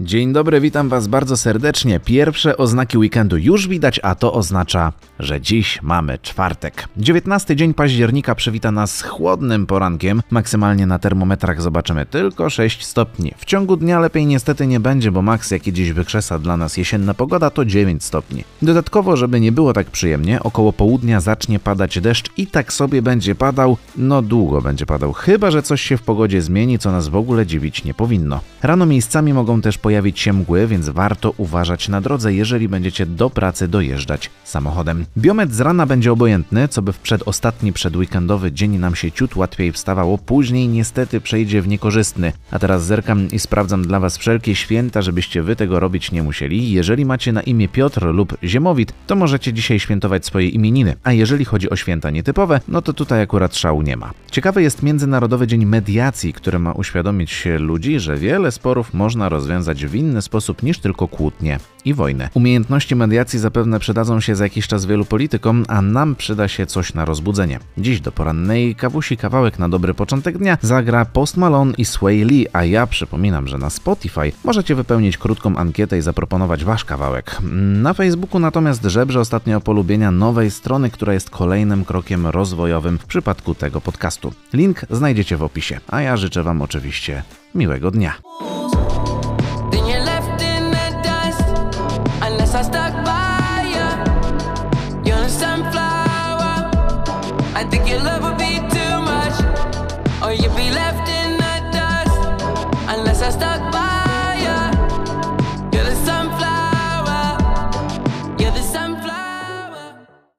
Dzień dobry, witam Was bardzo serdecznie. Pierwsze oznaki weekendu już widać, a to oznacza, że dziś mamy czwartek. 19 dzień października przywita nas chłodnym porankiem. Maksymalnie na termometrach zobaczymy tylko 6 stopni. W ciągu dnia lepiej niestety nie będzie, bo maks jaki dziś wykrzesa dla nas jesienna pogoda to 9 stopni. Dodatkowo, żeby nie było tak przyjemnie, około południa zacznie padać deszcz i tak sobie będzie padał, no długo będzie padał, chyba że coś się w pogodzie zmieni, co nas w ogóle dziwić nie powinno. Rano miejscami mogą też pojawić się mgły, więc warto uważać na drodze, jeżeli będziecie do pracy dojeżdżać samochodem. Biometr z rana będzie obojętny, co by w przedostatni przedweekendowy dzień nam się ciut łatwiej wstawało, później niestety przejdzie w niekorzystny. A teraz zerkam i sprawdzam dla Was wszelkie święta, żebyście Wy tego robić nie musieli. Jeżeli macie na imię Piotr lub Ziemowit, to możecie dzisiaj świętować swoje imieniny. A jeżeli chodzi o święta nietypowe, no to tutaj akurat szału nie ma. Ciekawy jest Międzynarodowy Dzień Mediacji, który ma uświadomić ludzi, że wiele sporów można rozwiązać w inny sposób niż tylko kłótnie i wojnę. Umiejętności mediacji zapewne przydadzą się za jakiś czas wielu politykom, a nam przyda się coś na rozbudzenie. Dziś do porannej kawusi kawałek na dobry początek dnia zagra Post Malone i Sway Lee, a ja przypominam, że na Spotify możecie wypełnić krótką ankietę i zaproponować wasz kawałek. Na Facebooku natomiast żebrze ostatnio polubienia nowej strony, która jest kolejnym krokiem rozwojowym w przypadku tego podcastu. Link znajdziecie w opisie, a ja życzę wam oczywiście miłego dnia. sunflower. I think your love would be too much, or you'd be left in the dust unless I stuck by.